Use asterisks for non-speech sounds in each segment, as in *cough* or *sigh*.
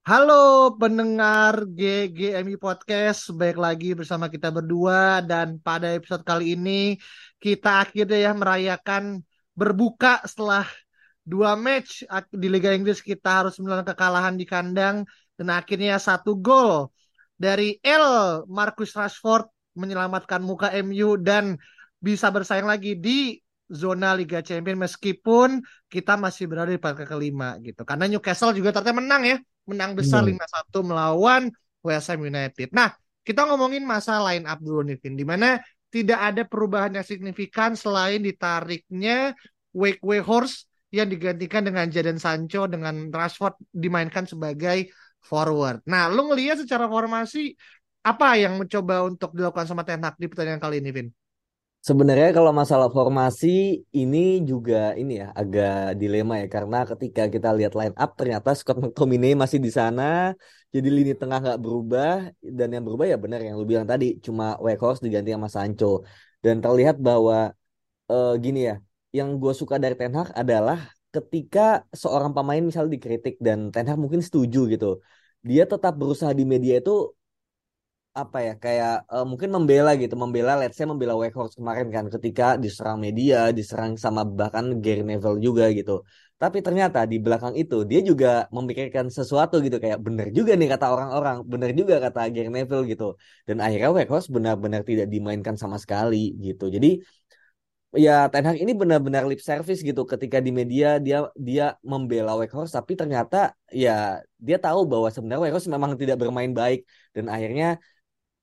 Halo pendengar GGMI Podcast, baik lagi bersama kita berdua. Dan pada episode kali ini kita akhirnya ya merayakan berbuka setelah dua match di Liga Inggris. Kita harus menelan kekalahan di kandang dan akhirnya satu gol dari L Marcus Rashford menyelamatkan muka MU dan bisa bersaing lagi di zona Liga Champions meskipun kita masih berada di peringkat kelima gitu karena Newcastle juga ternyata menang ya menang besar Hmm. 5-1 melawan West Ham United. Nah, kita ngomongin masa line up dulu nih, Vin, di mana tidak ada perubahan yang signifikan selain ditariknya Wake Horse yang digantikan dengan Jadon Sancho dengan Rashford dimainkan sebagai forward. Nah, lu ngelihat secara formasi apa yang mencoba untuk dilakukan sama Ten Hag di pertandingan kali ini, Vin? Sebenarnya kalau masalah formasi ini juga ini ya agak dilema ya. Karena ketika kita lihat line up ternyata Scott McTominay masih di sana. Jadi lini tengah nggak berubah. Dan yang berubah ya benar yang lu bilang tadi cuma Weghorst diganti sama Sancho. Dan terlihat bahwa eh, gini ya yang gue suka dari Ten Hag adalah ketika seorang pemain misalnya dikritik dan Ten Hag mungkin setuju gitu dia tetap berusaha di media itu apa ya kayak eh, mungkin membela gitu membela let's say membela Weghorst kemarin kan ketika diserang media diserang sama bahkan Gary Neville juga gitu. Tapi ternyata di belakang itu dia juga memikirkan sesuatu gitu kayak bener juga nih kata orang-orang bener juga kata Gary Neville gitu. Dan akhirnya Weghorst benar-benar tidak dimainkan sama sekali gitu. Jadi ya Ten Hag ini benar-benar lip service gitu ketika di media dia dia membela Weghorst tapi ternyata ya dia tahu bahwa sebenarnya Weghorst memang tidak bermain baik. Dan akhirnya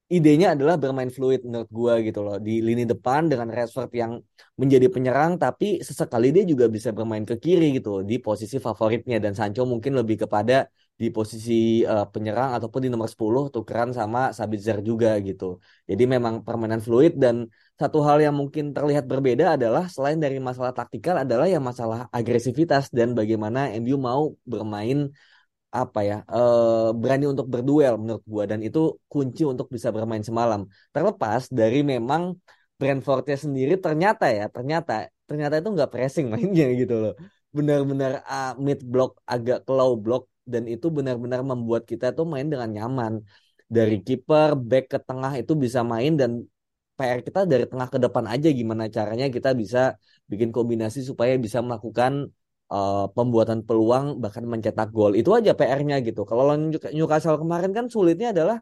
idenya adalah bermain fluid menurut gua gitu loh di lini depan dengan Rashford yang menjadi penyerang tapi sesekali dia juga bisa bermain ke kiri gitu di posisi favoritnya dan Sancho mungkin lebih kepada di posisi eh, penyerang ataupun di nomor 10 tukeran sama Sabitzer juga gitu. Jadi memang permainan fluid dan satu hal yang mungkin terlihat berbeda adalah selain dari masalah taktikal adalah yang masalah agresivitas dan bagaimana MU mau bermain apa ya eh, berani untuk berduel menurut gua. Dan itu kunci untuk bisa bermain semalam. Terlepas dari memang Brentfordnya sendiri ternyata ya ternyata ternyata itu nggak pressing *laughs* mainnya gitu loh. Benar-benar ah, mid block agak ke low block. Dan itu benar-benar membuat kita tuh main dengan nyaman. Dari kiper back ke tengah itu bisa main. Dan PR kita dari tengah ke depan aja gimana caranya kita bisa bikin kombinasi supaya bisa melakukan eh, pembuatan peluang bahkan mencetak gol itu aja PR-nya gitu. Kalau Newcastle kemarin kan sulitnya adalah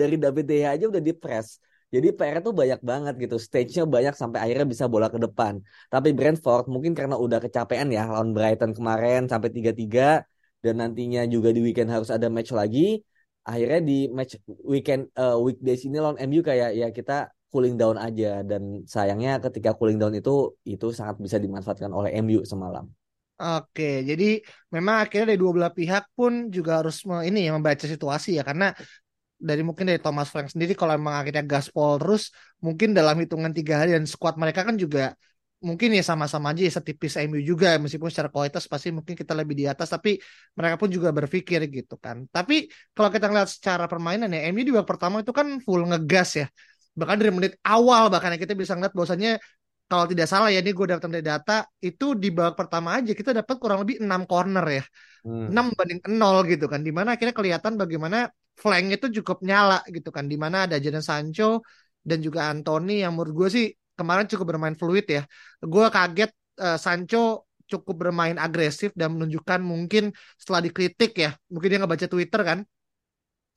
dari David De Gea aja udah di press. Jadi PR tuh banyak banget gitu. Stage-nya banyak sampai akhirnya bisa bola ke depan. Tapi Brentford mungkin karena udah kecapean ya lawan Brighton kemarin sampai 3-3 dan nantinya juga di weekend harus ada match lagi. Akhirnya di match weekend eh, weekdays ini lawan MU kayak ya kita cooling down aja dan sayangnya ketika cooling down itu itu sangat bisa dimanfaatkan oleh MU semalam. Oke, jadi memang akhirnya dari dua belah pihak pun juga harus ini ya membaca situasi ya karena dari mungkin dari Thomas Frank sendiri kalau emang akhirnya gaspol terus mungkin dalam hitungan tiga hari dan squad mereka kan juga mungkin ya sama-sama aja ya setipis MU juga meskipun secara kualitas pasti mungkin kita lebih di atas tapi mereka pun juga berpikir gitu kan. Tapi kalau kita ngeliat secara permainan ya MU di babak pertama itu kan full ngegas ya. Bahkan dari menit awal bahkan ya kita bisa ngeliat bahwasannya kalau tidak salah ya ini gue dapat dari data itu di babak pertama aja kita dapat kurang lebih 6 corner ya. Hmm. 6 banding 0 gitu kan. Di mana akhirnya kelihatan bagaimana flank itu cukup nyala gitu kan. Di mana ada Jadon Sancho dan juga Anthony yang menurut gue sih kemarin cukup bermain fluid ya. Gue kaget eh, Sancho cukup bermain agresif dan menunjukkan mungkin setelah dikritik ya. Mungkin dia nggak baca Twitter kan.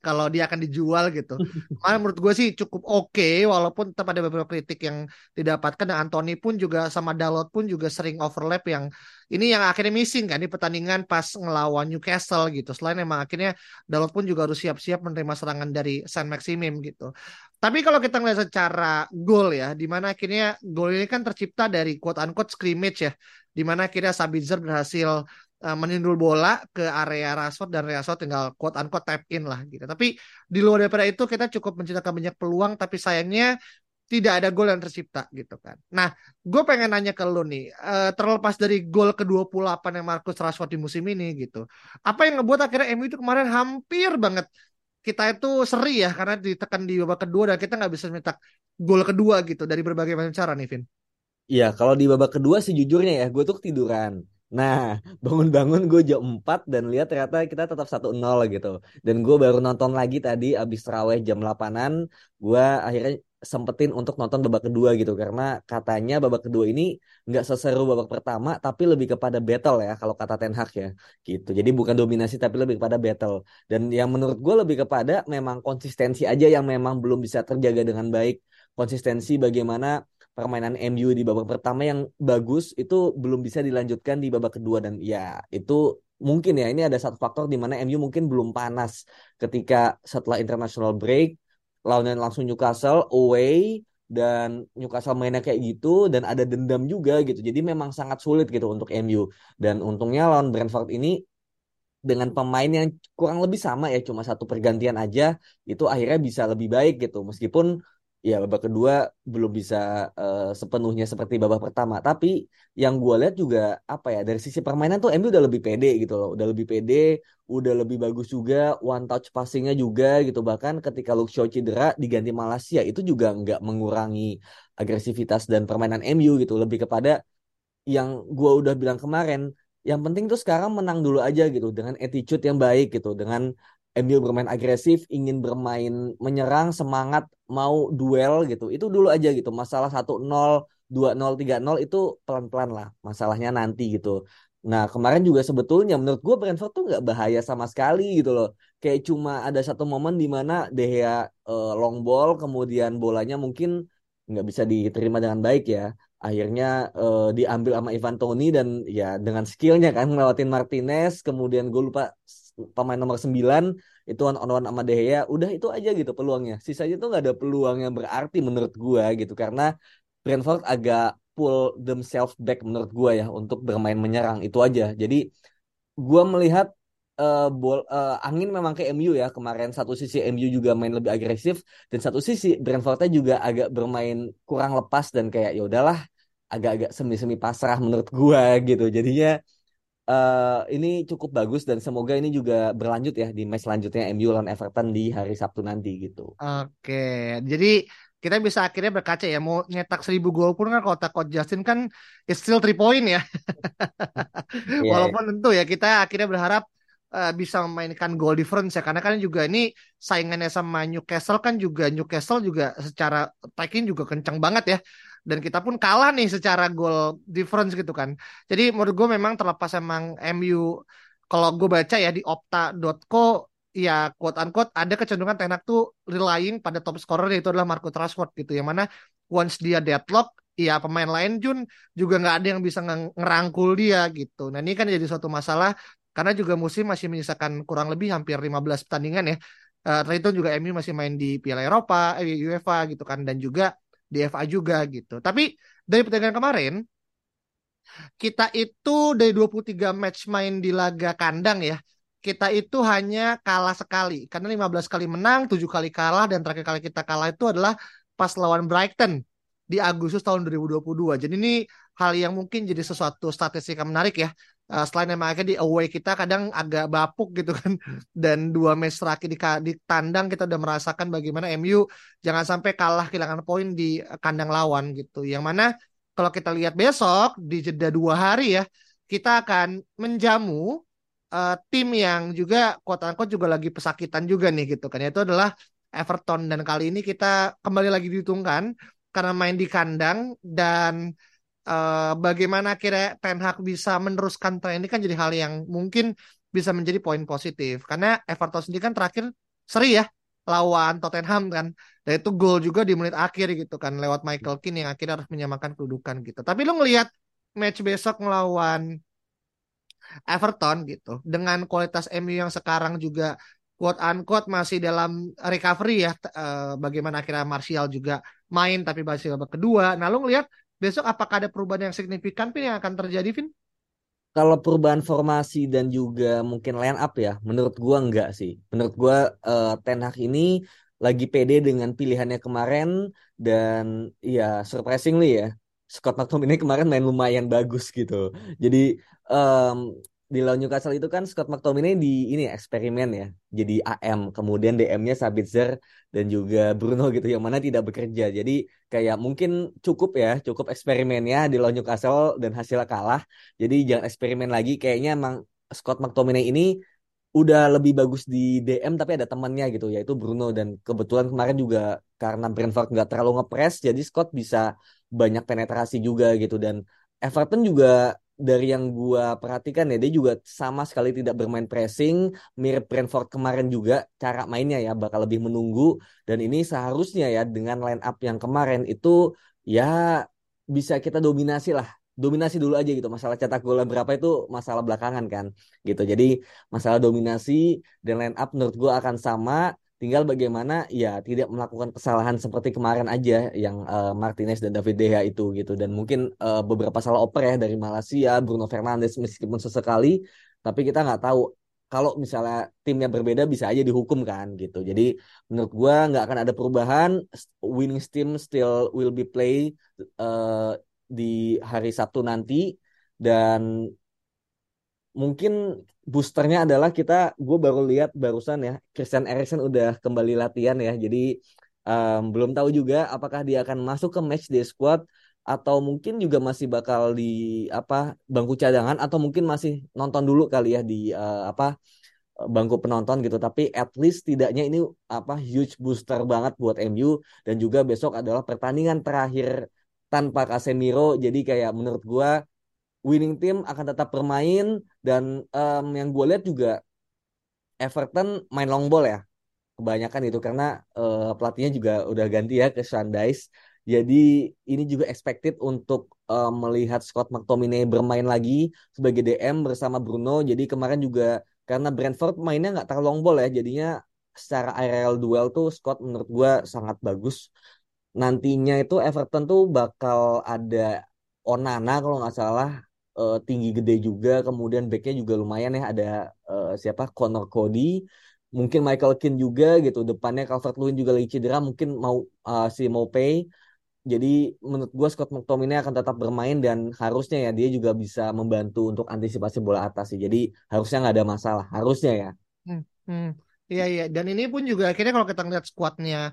Kalau dia akan dijual gitu. Kemarin menurut gue sih cukup oke walaupun tetap ada beberapa kritik yang didapatkan dan Anthony pun juga sama Dalot pun juga sering overlap yang ini yang akhirnya missing kan di pertandingan pas ngelawan Newcastle gitu. Selain emang akhirnya Dalot pun juga harus siap-siap menerima serangan dari San Maximim gitu. Tapi kalau kita ngelihat secara gol ya, di mana akhirnya gol ini kan tercipta dari quote unquote scrimmage ya, di mana akhirnya Sabitzer berhasil uh, menindul bola ke area Rashford dan Rashford tinggal quote unquote tap in lah gitu. Tapi di luar daripada itu kita cukup menciptakan banyak peluang, tapi sayangnya tidak ada gol yang tercipta gitu kan. Nah, gue pengen nanya ke lu nih, uh, terlepas dari gol ke-28 yang Marcus Rashford di musim ini gitu. Apa yang ngebuat akhirnya MU itu kemarin hampir banget kita itu seri ya karena ditekan di babak kedua dan kita nggak bisa minta gol kedua gitu dari berbagai macam cara nih Vin. Iya, kalau di babak kedua sejujurnya ya, gue tuh tiduran. Nah, bangun-bangun gue jam 4 dan lihat ternyata kita tetap 1-0 gitu. Dan gue baru nonton lagi tadi abis terawih jam 8-an, gue akhirnya sempetin untuk nonton babak kedua gitu. Karena katanya babak kedua ini nggak seseru babak pertama tapi lebih kepada battle ya kalau kata Ten Hag ya gitu. Jadi bukan dominasi tapi lebih kepada battle. Dan yang menurut gue lebih kepada memang konsistensi aja yang memang belum bisa terjaga dengan baik. Konsistensi bagaimana permainan MU di babak pertama yang bagus itu belum bisa dilanjutkan di babak kedua dan ya itu mungkin ya ini ada satu faktor di mana MU mungkin belum panas ketika setelah international break lawannya langsung Newcastle away dan Newcastle mainnya kayak gitu dan ada dendam juga gitu. Jadi memang sangat sulit gitu untuk MU. Dan untungnya lawan Brentford ini dengan pemain yang kurang lebih sama ya cuma satu pergantian aja itu akhirnya bisa lebih baik gitu meskipun ya babak kedua belum bisa uh, sepenuhnya seperti babak pertama. Tapi yang gue lihat juga apa ya dari sisi permainan tuh MU udah lebih pede gitu loh, udah lebih pede, udah lebih bagus juga, one touch passingnya juga gitu. Bahkan ketika Luke cedera diganti Malaysia itu juga nggak mengurangi agresivitas dan permainan MU gitu. Lebih kepada yang gue udah bilang kemarin, yang penting tuh sekarang menang dulu aja gitu dengan attitude yang baik gitu, dengan MU bermain agresif, ingin bermain menyerang, semangat, mau duel gitu. Itu dulu aja gitu. Masalah 1-0, 2-0, 3-0 itu pelan-pelan lah. Masalahnya nanti gitu. Nah kemarin juga sebetulnya menurut gue Brentford tuh nggak bahaya sama sekali gitu loh. Kayak cuma ada satu momen di mana De Gea uh, long ball, kemudian bolanya mungkin nggak bisa diterima dengan baik ya. Akhirnya uh, diambil sama Ivan Toni dan ya dengan skillnya kan ngelewatin Martinez, kemudian gue lupa pemain nomor 9 itu on on one sama De Gea udah itu aja gitu peluangnya. Sisanya tuh nggak ada peluang yang berarti menurut gua gitu karena Brentford agak pull themselves back menurut gua ya untuk bermain menyerang itu aja. Jadi gua melihat uh, bol uh, angin memang ke MU ya. Kemarin satu sisi MU juga main lebih agresif dan satu sisi Brentfordnya juga agak bermain kurang lepas dan kayak ya udahlah agak-agak semi-semi pasrah menurut gua gitu. Jadinya uh, ini cukup bagus dan semoga ini juga berlanjut ya di match selanjutnya MU lawan Everton di hari Sabtu nanti gitu. Oke, jadi kita bisa akhirnya berkaca ya mau nyetak seribu gol pun kan kalau Coach Justin kan it's still three point ya. *laughs* yeah. Walaupun tentu ya kita akhirnya berharap uh, bisa memainkan goal difference ya karena kan juga ini saingannya sama Newcastle kan juga Newcastle juga secara attacking juga kencang banget ya dan kita pun kalah nih secara goal difference gitu kan. Jadi menurut gue memang terlepas emang MU kalau gue baca ya di opta.co ya quote unquote ada kecenderungan Tenak tuh relying pada top scorer yaitu adalah Marco Rashford gitu yang mana once dia deadlock ya pemain lain Jun juga nggak ada yang bisa ngerangkul dia gitu. Nah ini kan jadi suatu masalah karena juga musim masih menyisakan kurang lebih hampir 15 pertandingan ya. Uh, itu juga MU masih main di Piala Eropa, eh, UEFA gitu kan dan juga di FA juga gitu. Tapi dari pertandingan kemarin kita itu dari 23 match main di laga kandang ya, kita itu hanya kalah sekali. Karena 15 kali menang, 7 kali kalah dan terakhir kali kita kalah itu adalah pas lawan Brighton di Agustus tahun 2022. Jadi ini hal yang mungkin jadi sesuatu statistik yang menarik ya uh, selain emang akhirnya di away kita kadang agak bapuk gitu kan. Dan dua match terakhir di, di tandang kita udah merasakan bagaimana MU jangan sampai kalah kehilangan poin di kandang lawan gitu. Yang mana kalau kita lihat besok di jeda dua hari ya kita akan menjamu uh, tim yang juga kota angkot juga lagi pesakitan juga nih gitu kan. Itu adalah Everton. Dan kali ini kita kembali lagi dihitungkan karena main di kandang dan uh, bagaimana kira Ten Hag bisa meneruskan tren ini kan jadi hal yang mungkin bisa menjadi poin positif. Karena Everton sendiri kan terakhir seri ya lawan Tottenham kan. Dan itu gol juga di menit akhir gitu kan lewat Michael Keane yang akhirnya harus menyamakan kedudukan gitu. Tapi lu ngelihat match besok melawan Everton gitu dengan kualitas MU yang sekarang juga quote unquote masih dalam recovery ya uh, bagaimana akhirnya Martial juga main tapi masih babak kedua. Nah, lu ngelihat besok apakah ada perubahan yang signifikan Vin yang akan terjadi Vin? Kalau perubahan formasi dan juga mungkin line up ya, menurut gua enggak sih. Menurut gua uh, Ten Hag ini lagi pede dengan pilihannya kemarin dan ya surprisingly ya Scott McTominay kemarin main lumayan bagus gitu. Jadi um, di lawan Newcastle itu kan Scott McTominay di ini eksperimen ya. Jadi AM kemudian DM-nya Sabitzer dan juga Bruno gitu yang mana tidak bekerja. Jadi kayak mungkin cukup ya cukup eksperimennya di lawan Newcastle dan hasilnya kalah. Jadi jangan eksperimen lagi. Kayaknya emang Scott McTominay ini udah lebih bagus di DM tapi ada temannya gitu yaitu Bruno. Dan kebetulan kemarin juga karena Brentford nggak terlalu ngepres jadi Scott bisa banyak penetrasi juga gitu. Dan Everton juga dari yang gua perhatikan ya dia juga sama sekali tidak bermain pressing mirip Brentford kemarin juga cara mainnya ya bakal lebih menunggu. Dan ini seharusnya ya dengan line up yang kemarin itu ya bisa kita dominasi lah. Dominasi dulu aja gitu masalah cetak gol berapa itu masalah belakangan kan gitu. Jadi masalah dominasi dan line up menurut gua akan sama Tinggal bagaimana ya tidak melakukan kesalahan seperti kemarin aja yang uh, Martinez dan David De Gea itu gitu dan mungkin uh, beberapa salah oper ya dari Malaysia, Bruno Fernandes meskipun sesekali, tapi kita nggak tahu kalau misalnya timnya berbeda bisa aja dihukum kan gitu. Jadi menurut gua nggak akan ada perubahan. Winning team still will be play uh, di hari Sabtu nanti dan mungkin boosternya adalah kita gue baru lihat barusan ya Christian Eriksen udah kembali latihan ya. Jadi um, belum tahu juga apakah dia akan masuk ke match day squad atau mungkin juga masih bakal di apa bangku cadangan atau mungkin masih nonton dulu kali ya di uh, apa bangku penonton gitu. Tapi at least tidaknya ini apa huge booster banget buat MU dan juga besok adalah pertandingan terakhir tanpa Casemiro. Jadi kayak menurut gua winning team akan tetap bermain dan um, yang gue lihat juga Everton main long ball ya kebanyakan itu karena uh, pelatihnya juga udah ganti ya ke Shandice jadi ini juga expected untuk uh, melihat Scott McTominay bermain lagi sebagai DM bersama Bruno. Jadi kemarin juga karena Brentford mainnya nggak terlalu long ball ya jadinya secara aerial duel tuh Scott menurut gue sangat bagus. Nantinya itu Everton tuh bakal ada Onana kalau nggak salah uh, tinggi gede juga kemudian backnya juga lumayan ya ada uh, siapa Connor Cody mungkin Michael Keane juga gitu depannya Calvert Lewin juga lagi cedera mungkin mau uh, si Mopay. Jadi menurut gue Scott McTominay akan tetap bermain dan harusnya ya dia juga bisa membantu untuk antisipasi bola atas sih. Jadi harusnya nggak ada masalah harusnya ya. Hmm, hmm. Iya iya. Dan ini pun juga akhirnya kalau kita lihat skuadnya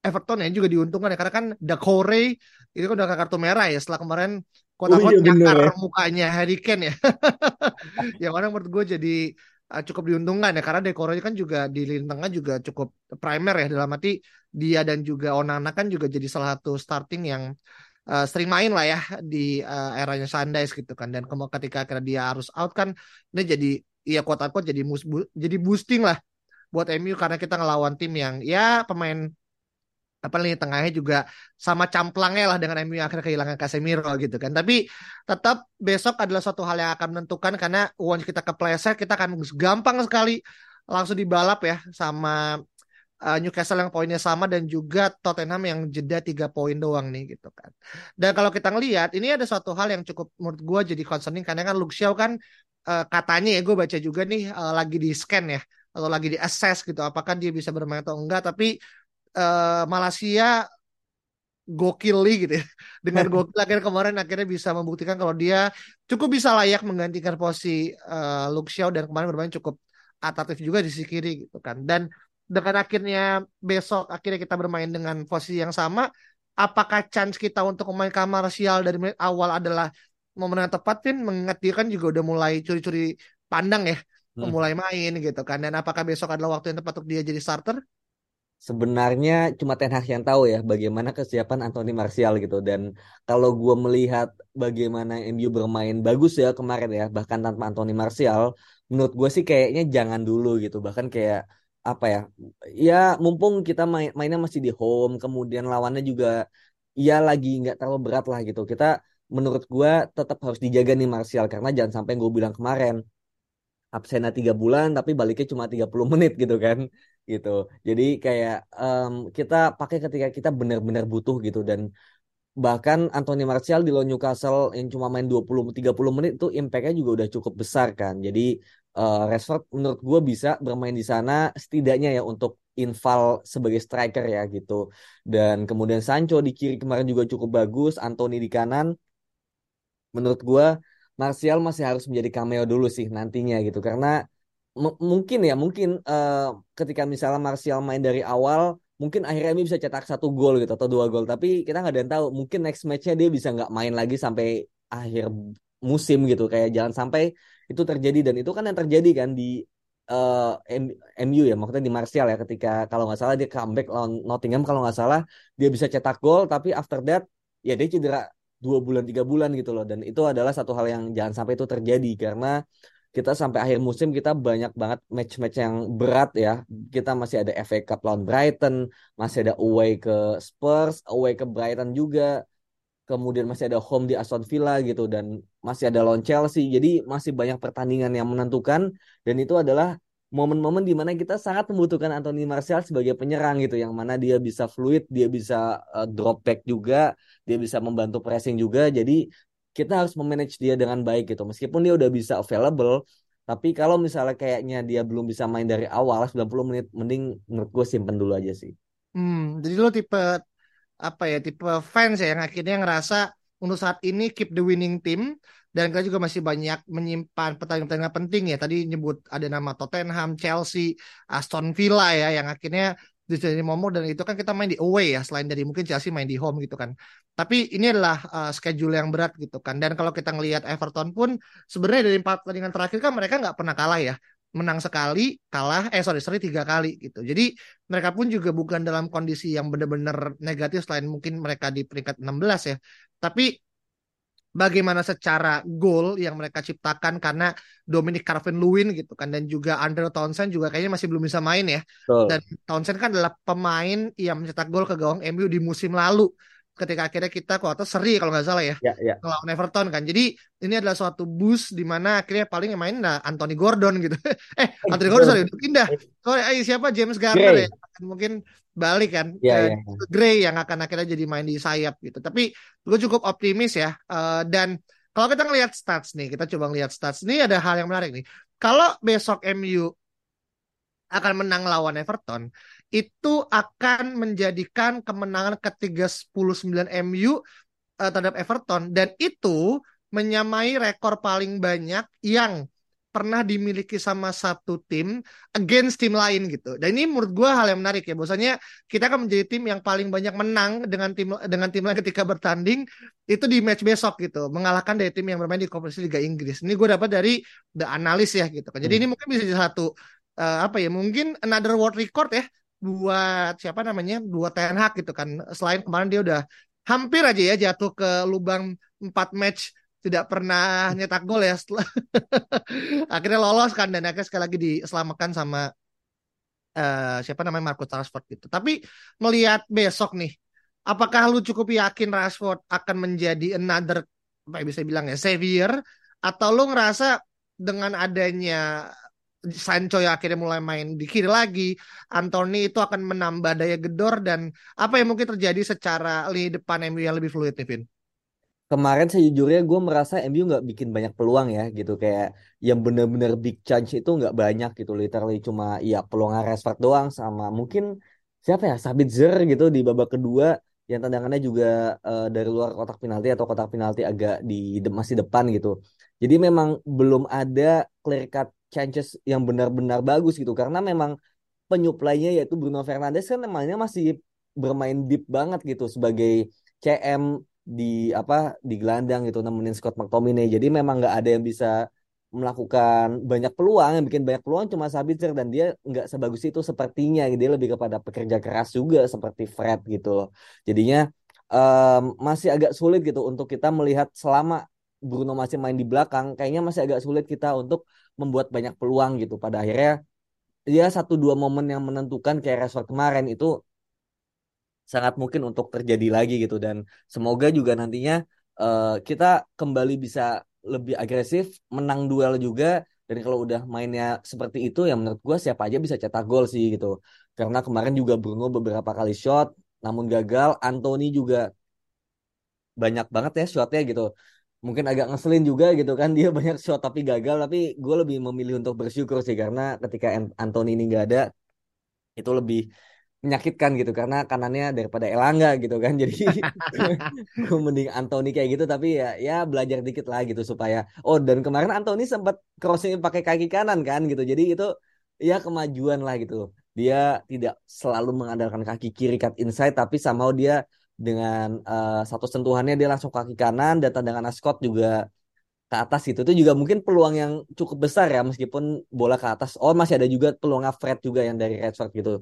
Everton ya juga diuntungkan ya. Karena kan Dakore itu kan udah kartu merah ya setelah kemarin kota oh, iya, nyakar ya. mukanya Harry Kane ya. *laughs* yang mana menurut gue jadi uh, cukup diuntungkan ya karena dekornya kan juga di lini tengah juga cukup primer ya dalam arti dia dan juga Onana kan juga jadi salah satu starting yang uh, sering main lah ya di uh, eranya Sundays gitu kan dan ketika akhirnya dia harus out kan ini jadi ya kuat kuat jadi mus jadi boosting lah buat MU karena kita ngelawan tim yang ya pemain apa lini tengahnya juga sama camplangnya lah dengan MU yang akhirnya kehilangan Casemiro gitu kan. Tapi tetap besok adalah suatu hal yang akan menentukan karena once kita kepleset kita akan gampang sekali langsung dibalap ya sama uh, Newcastle yang poinnya sama dan juga Tottenham yang jeda tiga poin doang nih gitu kan. Dan kalau kita ngelihat ini ada suatu hal yang cukup menurut gue jadi concerning karena kan Luke Shaw kan uh, katanya ya gue baca juga nih uh, lagi di scan ya atau lagi di assess gitu apakah dia bisa bermain atau enggak tapi uh, Malaysia gokil gitu ya. *laughs* Dengan *laughs* gokil akhirnya kemarin akhirnya bisa membuktikan kalau dia cukup bisa layak menggantikan posisi uh, dan kemarin bermain cukup atraktif juga di sisi kiri gitu kan. Dan dengan akhirnya besok akhirnya kita bermain dengan posisi yang sama, apakah chance kita untuk memainkan Martial dari menit awal adalah momen yang tepat Vin mengingat dia kan juga udah mulai curi-curi pandang ya, hmm. mulai main gitu kan. Dan apakah besok adalah waktu yang tepat untuk dia jadi starter? Sebenarnya cuma Ten Hag yang tahu ya bagaimana kesiapan Anthony Martial gitu. Dan kalau gue melihat bagaimana MU bermain bagus ya kemarin ya bahkan tanpa Anthony Martial menurut gue sih kayaknya jangan dulu gitu. Bahkan kayak apa ya ya mumpung kita main mainnya masih di home kemudian lawannya juga ya lagi nggak terlalu berat lah gitu. Kita menurut gue tetap harus dijaga nih Martial karena jangan sampai gue bilang kemarin absennya tiga bulan tapi baliknya cuma 30 menit gitu kan gitu. Jadi kayak um, kita pakai ketika kita benar-benar butuh gitu dan bahkan Anthony Martial di lawan Newcastle yang cuma main 20-30 menit itu impact-nya juga udah cukup besar kan. Jadi uh, Rashford menurut gue bisa bermain di sana setidaknya ya untuk inval sebagai striker ya gitu. Dan kemudian Sancho di kiri kemarin juga cukup bagus, Anthony di kanan. Menurut gue Martial masih harus menjadi cameo dulu sih nantinya gitu karena mungkin ya mungkin uh, ketika misalnya Martial main dari awal mungkin akhirnya ini bisa cetak satu gol gitu atau dua gol. Tapi kita nggak ada yang tahu mungkin next matchnya dia bisa nggak main lagi sampai akhir musim gitu. Kayak jangan sampai itu terjadi. Dan itu kan yang terjadi kan di uh, eh, MU ya maksudnya di Martial ya. Ketika kalau nggak salah dia comeback lawan Nottingham kalau nggak salah dia bisa cetak gol. Tapi after that ya dia cedera dua bulan tiga bulan gitu loh. Dan itu adalah satu hal yang jangan sampai itu terjadi. Karena kita sampai akhir musim kita banyak banget match-match yang berat ya. Kita masih ada FA Cup lawan Brighton masih ada away ke Spurs away ke Brighton juga. Kemudian masih ada home di Aston Villa gitu dan masih ada lawan Chelsea. Jadi masih banyak pertandingan yang menentukan dan itu adalah momen-momen di mana kita sangat membutuhkan Anthony Martial sebagai penyerang gitu yang mana dia bisa fluid, dia bisa uh, drop back juga, dia bisa membantu pressing juga. Jadi kita harus memanage dia dengan baik gitu. Meskipun dia udah bisa available, tapi kalau misalnya kayaknya dia belum bisa main dari awal 90 menit mending menurut gue simpen dulu aja sih. Hmm, jadi lo tipe apa ya, tipe fans ya yang akhirnya ngerasa untuk saat ini keep the winning team dan kita juga masih banyak menyimpan pertandingan-pertandingan penting ya. Tadi nyebut ada nama Tottenham, Chelsea, Aston Villa ya yang akhirnya jadi momok dan itu kan kita main di away ya selain dari mungkin Chelsea main di home gitu kan. Tapi ini adalah uh, schedule yang berat gitu kan. Dan kalau kita ngelihat Everton pun sebenarnya dari empat pertandingan terakhir kan mereka nggak pernah kalah ya menang sekali, kalah, eh sorry, sorry tiga kali gitu. Jadi mereka pun juga bukan dalam kondisi yang benar-benar negatif selain mungkin mereka di peringkat 16 ya. Tapi bagaimana secara gol yang mereka ciptakan karena Dominic Calvert-Lewin gitu kan dan juga Andre Townsend juga kayaknya masih belum bisa main ya. Oh. Dan Townsend kan adalah pemain yang mencetak gol ke gawang MU di musim lalu ketika akhirnya kita kuota seri kalau nggak salah ya, ya, ya. melawan Everton kan. Jadi ini adalah suatu boost di mana akhirnya paling yang main nah Anthony Gordon gitu. *laughs* eh Anthony Gordon sorry udah pindah. Sorry eh, siapa James Garner ya mungkin balik kan ya, ya. Gray yang akan akhirnya jadi main di sayap gitu. Tapi gue cukup optimis ya uh, dan kalau kita ngelihat stats nih, kita coba ngelihat stats ini ada hal yang menarik nih. Kalau besok MU akan menang lawan Everton, itu akan menjadikan kemenangan ketiga 10-9 MU uh, terhadap Everton dan itu menyamai rekor paling banyak yang pernah dimiliki sama satu tim against tim lain gitu. Dan ini menurut gue hal yang menarik ya. Bahwasanya kita akan menjadi tim yang paling banyak menang dengan tim dengan tim lain ketika bertanding itu di match besok gitu, mengalahkan dari tim yang bermain di kompetisi Liga Inggris. Ini gue dapat dari The Analyst ya gitu kan. Jadi hmm. ini mungkin bisa jadi satu uh, apa ya mungkin another world record ya buat siapa namanya? Buat Ten Hag gitu kan. Selain kemarin dia udah hampir aja ya jatuh ke lubang 4 match tidak pernah nyetak gol ya. *laughs* Akhirnya lolos kan dan akhirnya sekali lagi diselamatkan sama uh, siapa namanya? Marco Rashford gitu. Tapi melihat besok nih apakah lu cukup yakin Rashford akan menjadi another apa bisa bilang ya savior? Atau lu ngerasa dengan adanya Sancho yang akhirnya mulai main di kiri lagi, Anthony itu akan menambah daya gedor dan apa yang mungkin terjadi secara lini depan MU yang lebih fluid nih, Vin? Kemarin sejujurnya gue merasa MU nggak bikin banyak peluang ya gitu kayak yang bener-bener big chance itu nggak banyak gitu literally cuma ya peluang Rashford doang sama mungkin siapa ya Sabitzer gitu di babak kedua yang tendangannya juga uh, dari luar kotak penalti atau kotak penalti agak di masih depan gitu. Jadi memang belum ada clear cut chances yang benar-benar bagus gitu. Karena memang penyuplainya yaitu Bruno Fernandes kan namanya masih bermain deep banget gitu sebagai CM di apa di gelandang gitu nemenin Scott McTominay. Jadi memang nggak ada yang bisa melakukan banyak peluang. Yang bikin banyak peluang cuma Sabitzer dan dia nggak sebagus itu sepertinya dia lebih kepada pekerja keras juga seperti Fred gitu. Loh jadinya um, masih agak sulit gitu untuk kita melihat selama Bruno masih main di belakang. Kayaknya masih agak sulit kita untuk membuat banyak peluang gitu pada akhirnya dia satu dua momen yang menentukan kayak Rashford kemarin itu sangat mungkin untuk terjadi lagi gitu dan semoga juga nantinya uh, kita kembali bisa lebih agresif menang duel juga Dan kalau udah mainnya seperti itu ya menurut gue siapa aja bisa cetak gol sih gitu. Karena kemarin juga Bruno beberapa kali shot namun gagal. Anthony juga banyak banget ya shotnya gitu. Mungkin agak ngeselin juga gitu kan. *laughs* Dia banyak shot tapi gagal. Tapi gue lebih memilih untuk bersyukur sih karena ketika Anthony ini nggak ada itu lebih menyakitkan gitu. Karena kanannya daripada Elangga gitu kan. *laughs* Jadi gue mending Anthony kayak gitu. Tapi ya ya belajar dikit lah gitu supaya oh dan kemarin Anthony sempat crossing pakai kaki kanan kan gitu. Jadi itu ya kemajuan lah gitu. Dia tidak selalu mengandalkan kaki kiri cut inside tapi sama dia dengan uh, satu sentuhannya dia langsung kaki kanan dan tendangan Scott juga ke atas gitu itu juga mungkin peluang yang cukup besar ya meskipun bola ke atas oh masih ada juga peluang Fred juga yang dari Redford gitu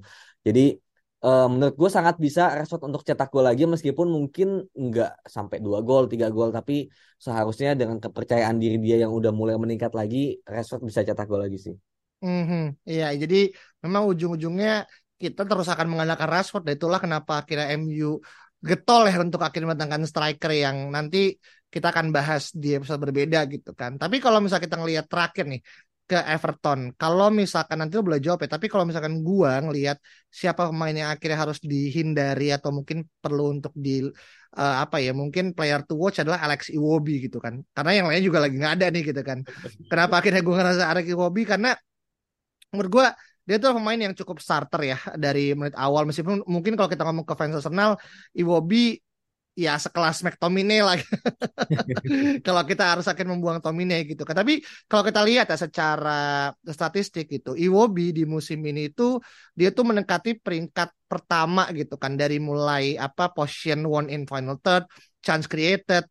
jadi uh, menurut gue sangat bisa Rashford untuk cetak gol lagi meskipun mungkin nggak sampai dua gol tiga gol tapi seharusnya dengan kepercayaan diri dia yang udah mulai meningkat lagi Rashford bisa cetak gol lagi sih. Mm-hmm. Iya jadi memang ujung-ujungnya kita terus akan mengandalkan Rashford dan itulah kenapa akhirnya MU getol ya untuk akhirnya mendatangkan striker yang nanti kita akan bahas di episode berbeda gitu kan. Tapi kalau misalnya kita ngelihat terakhir nih ke Everton. Kalau misalkan nanti lo boleh jawab ya, tapi kalau misalkan gua ngelihat siapa pemain yang akhirnya harus dihindari atau mungkin perlu untuk di uh, apa ya, mungkin player to watch adalah Alex Iwobi gitu kan. Karena yang lainnya juga lagi nggak ada nih gitu kan. *laughs* Kenapa akhirnya gua ngerasa Alex Iwobi karena menurut gua dia tuh pemain yang cukup starter ya dari menit awal. Meskipun mungkin kalau kita ngomong ke fans Arsenal Iwobi ya sekelas McTominay lah. *laughs* Kalau kita harus akan membuang Tomine gitu kan. Tapi kalau kita lihat ya secara statistik itu Iwobi di musim ini itu dia tuh mendekati peringkat pertama gitu kan. Dari mulai apa position one in final third chance created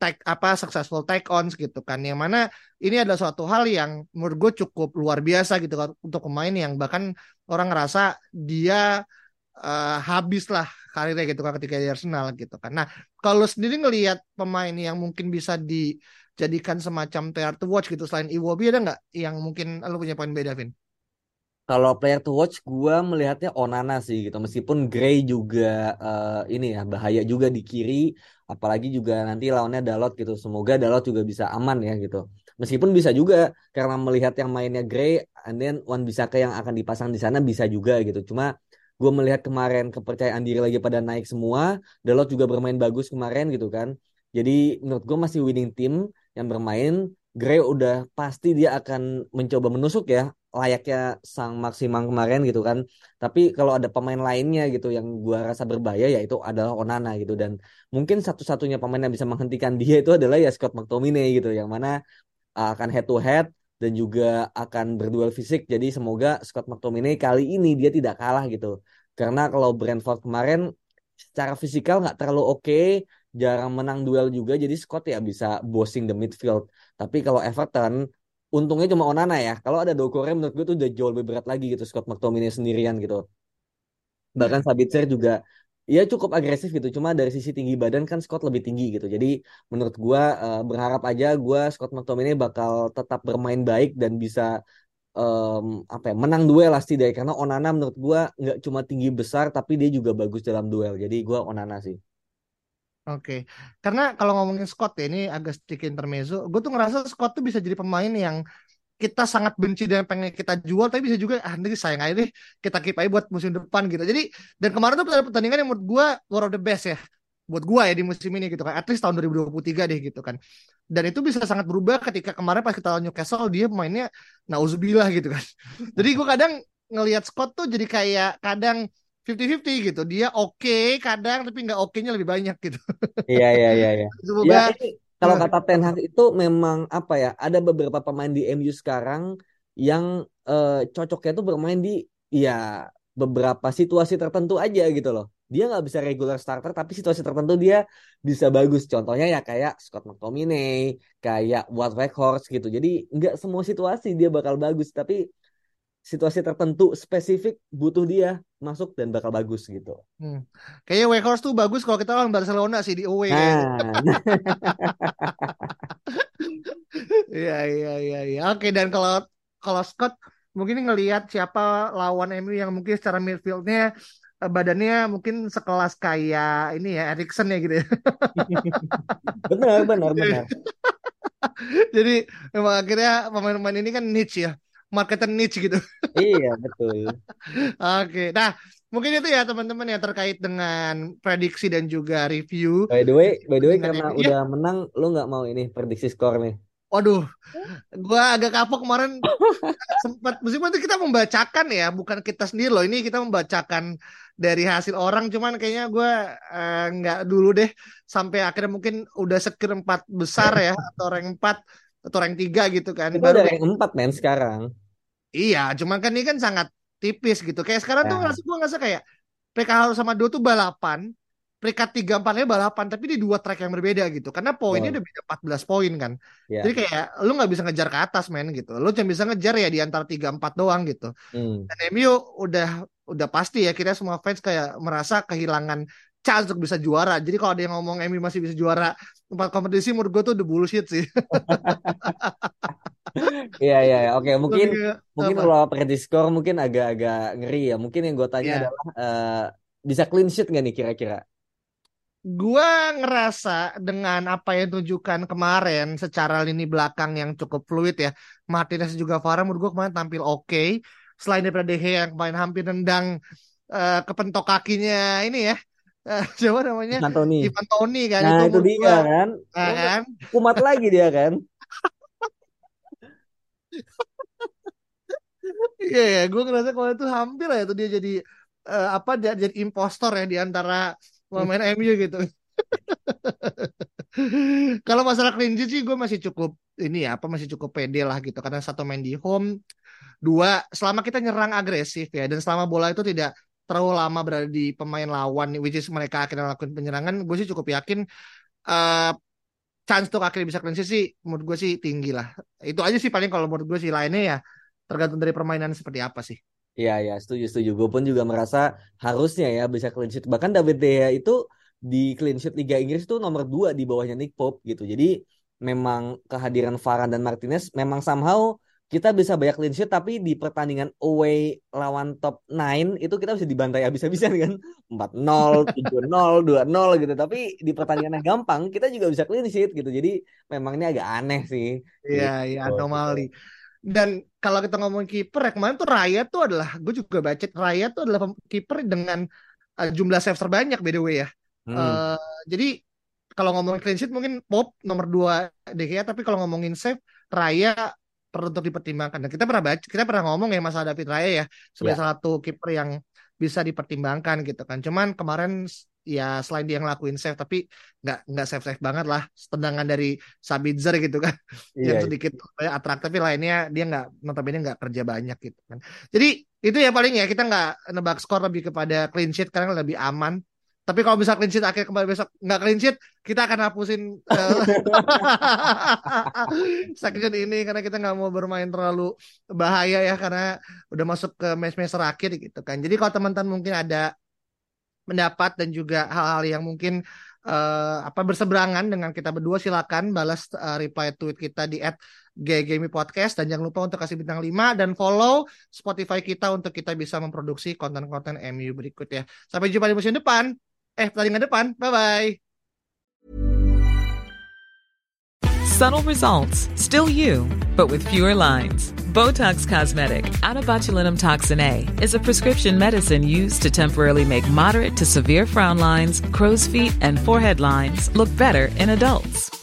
take apa successful take ons gitu kan yang mana ini adalah suatu hal yang menurut gue cukup luar biasa gitu kan untuk pemain yang bahkan orang ngerasa dia uh, habis lah karirnya gitu kan ketika di Arsenal gitu kan. Nah, kalau sendiri ngelihat pemain yang mungkin bisa dijadikan semacam player to watch gitu selain Iwobi ada nggak yang mungkin lo punya poin beda, Vin? Kalau player to watch gue melihatnya Onana sih gitu. Meskipun Gray juga uh, ini ya bahaya juga di kiri, apalagi juga nanti lawannya Dalot gitu. Semoga Dalot juga bisa aman ya gitu. Meskipun bisa juga karena melihat yang mainnya Gray, and then Wan Bisaka yang akan dipasang di sana bisa juga gitu. Cuma gue melihat kemarin kepercayaan diri lagi pada naik semua Dalot juga bermain bagus kemarin gitu kan jadi menurut gue masih winning team yang bermain Gray udah pasti dia akan mencoba menusuk ya layaknya sang maksimang kemarin gitu kan tapi kalau ada pemain lainnya gitu yang gue rasa berbahaya ya itu adalah Onana gitu dan mungkin satu-satunya pemain yang bisa menghentikan dia itu adalah ya Scott McTominay gitu yang mana akan head to head dan juga akan berduel fisik. Jadi semoga Scott McTominay kali ini dia tidak kalah gitu. Karena kalau Brentford kemarin secara fisikal nggak terlalu oke, okay, jarang menang duel juga. Jadi Scott ya bisa bossing the midfield. Tapi kalau Everton untungnya cuma Onana ya. Kalau ada Dokore menurut gue tuh udah jauh lebih berat lagi gitu Scott McTominay sendirian gitu. Bahkan Sabitzer juga ya cukup agresif gitu. Cuma dari sisi tinggi badan kan Scott lebih tinggi gitu. Jadi menurut gue uh, berharap aja gue Scott McTominay bakal tetap bermain baik dan bisa um, apa ya menang duel pasti deh karena Onana menurut gue nggak cuma tinggi besar tapi dia juga bagus dalam duel. Jadi gue Onana sih. Oke, karena kalau ngomongin Scott ya ini agak sedikit intermezzo. Gue tuh ngerasa Scott tuh bisa jadi pemain yang kita sangat benci dan pengen kita jual tapi bisa juga ah nanti sayang aja deh kita keep aja buat musim depan gitu. Jadi dan kemarin tuh ada pertandingan yang menurut gue one of the best ya buat gue ya di musim ini gitu kan at least tahun 2023 deh gitu kan. Dan itu bisa sangat berubah ketika kemarin pas kita lawan Newcastle dia mainnya nauzubillah gitu kan. *laughs* Jadi gue kadang ngelihat Scott tuh jadi kayak kadang 50-50 gitu dia oke okay, kadang tapi nggak oke-nya lebih banyak gitu iya iya iya iya *laughs* ya, kalau kata Ten Hag itu memang apa ya? Ada beberapa pemain di MU sekarang yang uh, cocoknya tuh bermain di ya beberapa situasi tertentu aja gitu loh. Dia nggak bisa regular starter tapi situasi tertentu dia bisa bagus. Contohnya ya kayak Scott McTominay, kayak Wout Weghorst gitu. Jadi nggak semua situasi dia bakal bagus tapi situasi tertentu spesifik butuh dia masuk dan bakal bagus gitu. Hmm. Kayaknya Weghorst tuh bagus kalau kita lawan Barcelona sih di away. Nah. *laughs* Iya iya iya iya. Oke dan kalau kalau Scott mungkin ngelihat siapa lawan MU yang mungkin secara midfieldnya eh, badannya mungkin sekelas kayak ini ya Erikson ya gitu ya. *laughs* benar benar benar. *laughs* Jadi memang akhirnya pemain-pemain ini kan niche ya, marketer niche gitu. Iya, betul. *laughs* Oke, nah mungkin itu ya teman-teman ya terkait dengan prediksi dan juga review. By the way, by the way karena MU. udah menang, lu nggak mau ini prediksi skor nih. Waduh, gua agak kapok kemarin *laughs* sempat meskipun itu kita membacakan ya, bukan kita sendiri loh. Ini kita membacakan dari hasil orang, cuman kayaknya gua eh, nggak dulu deh sampai akhirnya mungkin udah sekir empat besar ya atau rank 4 atau rank 3 gitu kan. Kita Baru udah rank 4 men sekarang. Iya, cuman kan ini kan sangat tipis gitu. Kayak sekarang tuh Ya. ngerasa gue ngerasa kayak PKH sama Duo tuh balapan, peringkat tiga empatnya balapan, tapi di dua track yang berbeda gitu. Karena poinnya Oh. udah beda 14 poin kan. Ya. Jadi kayak lu nggak bisa ngejar ke atas men gitu. Lu cuma bisa ngejar ya di antara tiga empat doang gitu. Hmm. Dan MU udah udah pasti ya kita semua fans kayak merasa kehilangan chance untuk bisa juara. Jadi kalau ada yang ngomong MU masih bisa juara empat kompetisi menurut gue tuh udah bullshit sih. *laughs* Iya, iya, iya. Oke, mungkin Lebih mungkin apa? kalau prediksi skor mungkin agak-agak ngeri ya. Mungkin yang gue tanya Iya. adalah eh, bisa clean sheet nggak nih kira-kira? Gua ngerasa dengan apa yang tunjukkan kemarin secara lini belakang yang cukup fluid ya. Martinez juga Varane menurut gua kemarin tampil oke. Selain daripada De Gea yang kemarin hampir nendang eh, kepentok kakinya ini ya. Siapa namanya? Ivan Toni kan Nah, itu menurut dia gua, kan. nah kan? Kumat lagi dia kan. Iya ya, gue ngerasa kemarin tuh hampir ya tuh dia jadi eh, apa dia jadi impostor ya di antara pemain MU gitu. *laughs* Kalau masalah clean sheet sih gue masih cukup ini ya apa masih cukup pede lah gitu. Karena satu main di home, dua selama kita nyerang agresif ya dan selama bola itu tidak terlalu lama berada di pemain lawan which is mereka akhirnya melakukan penyerangan, gue sih cukup yakin eh chance untuk akhirnya bisa clean sheet sih menurut gue sih tinggi lah. Itu aja sih paling kalau menurut gue sih lainnya ya tergantung dari permainan seperti apa sih. Iya, ya, setuju, setuju. Gue pun juga merasa harusnya ya bisa clean sheet. Bahkan David De Gea itu di clean sheet Liga Inggris itu nomor 2 di bawahnya Nick Pope gitu. Jadi memang kehadiran Varane dan Martinez memang somehow kita bisa banyak clean sheet tapi di pertandingan away lawan top 9 itu kita bisa dibantai habis-habisan kan 4-0, 7-0, 2-0 gitu. Tapi di pertandingan yang gampang kita juga bisa clean sheet gitu. Jadi memang ini agak aneh sih. Iya, iya Gitu. anomali. Dan kalau kita ngomong kiper ya kemarin tuh Raya tuh adalah gue juga baca Raya tuh adalah kiper dengan uh, jumlah save terbanyak by the way ya. Hmm. Eh, jadi kalau ngomongin clean sheet mungkin Pop nomor 2 De Gea tapi kalau ngomongin save Raya perlu untuk dipertimbangkan. Dan kita pernah baca, kita pernah ngomong ya masalah David Raya ya sebagai Ya. salah satu kiper yang bisa dipertimbangkan gitu kan. Cuman kemarin ya selain dia ngelakuin save tapi nggak nggak save save banget lah tendangan dari Sabitzer gitu kan *laughs* Iya, yang sedikit kayak atraktif tapi lainnya dia nggak notabene nggak kerja banyak gitu kan jadi itu ya paling ya kita nggak nebak skor lebih kepada clean sheet karena lebih aman tapi kalau bisa clean sheet akhir kembali besok nggak clean sheet kita akan hapusin eh, *laughs* section ini karena kita nggak mau bermain terlalu bahaya ya karena udah masuk ke match-match terakhir gitu kan jadi kalau teman-teman mungkin ada pendapat dan juga hal-hal yang mungkin eh, apa berseberangan dengan kita berdua silakan balas eh, reply tweet kita di @ggmi podcast dan jangan lupa untuk kasih bintang 5 dan follow Spotify kita untuk kita bisa memproduksi konten-konten MU berikut ya. Sampai jumpa di musim depan. Eh, depan. Bye bye. Subtle results, still you, but with fewer lines. Botox Cosmetic, out botulinum toxin A, is a prescription medicine used to temporarily make moderate to severe frown lines, crow's feet, and forehead lines look better in adults.